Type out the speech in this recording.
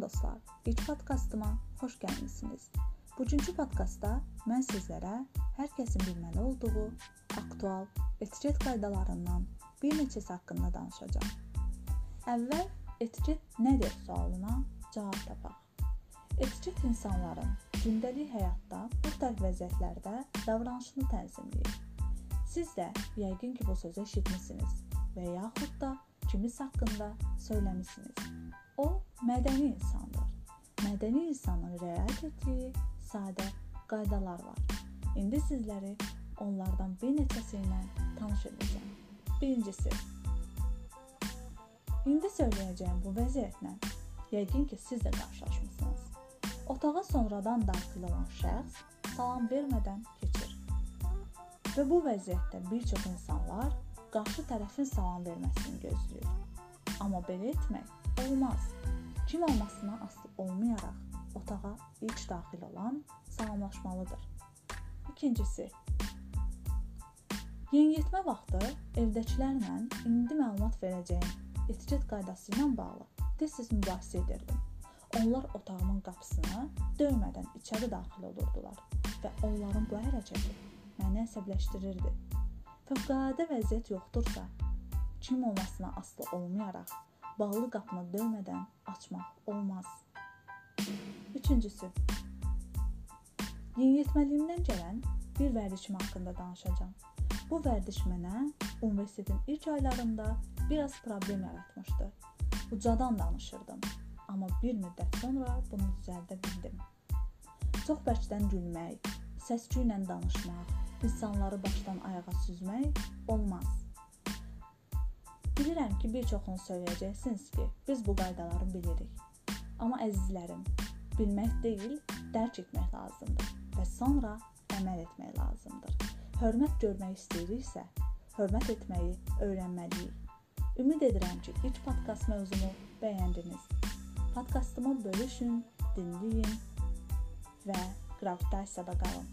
Salam dostlar. İlk podkastıma xoş gəlmisiniz. Bugünkü podkastda mən sizlərə hər kəsin bilməli olduğu aktual etiket qaydalarından bir neçəsi haqqında danışacağam. Əvvəl etiket nədir sualına cavab tapaq. Etiket insanların gündəlik həyatda müxtəlif vəziyyətlərdə davranışını tənzimləyir. Siz də yəqin ki, bu sözü eşitmisiniz və yaxud da kimisə haqqında söyləmisiniz. Mədəni insandır. Mədəni insanın riayət etdiyi sadə qaydalar var. İndi sizləri onlardan bir neçəsi ilə tanış edəcəm. Birincisi. İndi söyləyəcəyim bu vəziyyətlə yəqin ki, siz də qarşılaşmısınız. Otağa sonradan daxil olan şəxs salam vermədən keçir. Və bu vəziyyətdə bir çox insanlar qarşı tərəfin salam verməsini gözləyir. Amma belə etmək olmaz. Kim olmasına asılı olmayaraq otağa ilk daxil olan salamlaşmalıdır. İkincisi, Yeniyetmə vaxtı evdəkilərlə indi məlumat verəcəyim etiket qaydası ilə bağlı tez-tez mübahisə edirdim. Onlar otağımın qapısını döymədən içəri daxil olurdular və onların bu hərəkəti məni əsəbləşdirirdi. Fövqəladə vəziyyət yoxdursa, kim olmasına asılı olmayaraq bağlı qapını döymədən açmaq olmaz. Üçüncüsü. Yeniyetməliyimdən gələn bir vərdişim haqqında danışacağam. Bu vərdiş mənə universitetin ilk aylarında biraz problem yaratmışdı. Ucadan danışırdım, amma bir müddət sonra bunu düzəldə bildim. Çox bərkdən gülmək, səs-küylə danışmaq, insanları başdan ayağa süzmək olmaz. Bilirəm ki, bir çoxunuz söyləyəcəksiniz ki, biz bu qaydaları bilirik. Amma əzizlərim, bilmək deyil, dərk etmək lazımdır və sonra əməl etmək lazımdır. Hörmət görmək istəyiriksə, hörmət etməyi öyrənməliyik. Ümid edirəm ki, ilk podkast mövzumu bəyəndiniz. Podkastımı bölüşün, dinləyin və qravitasiyada qalın.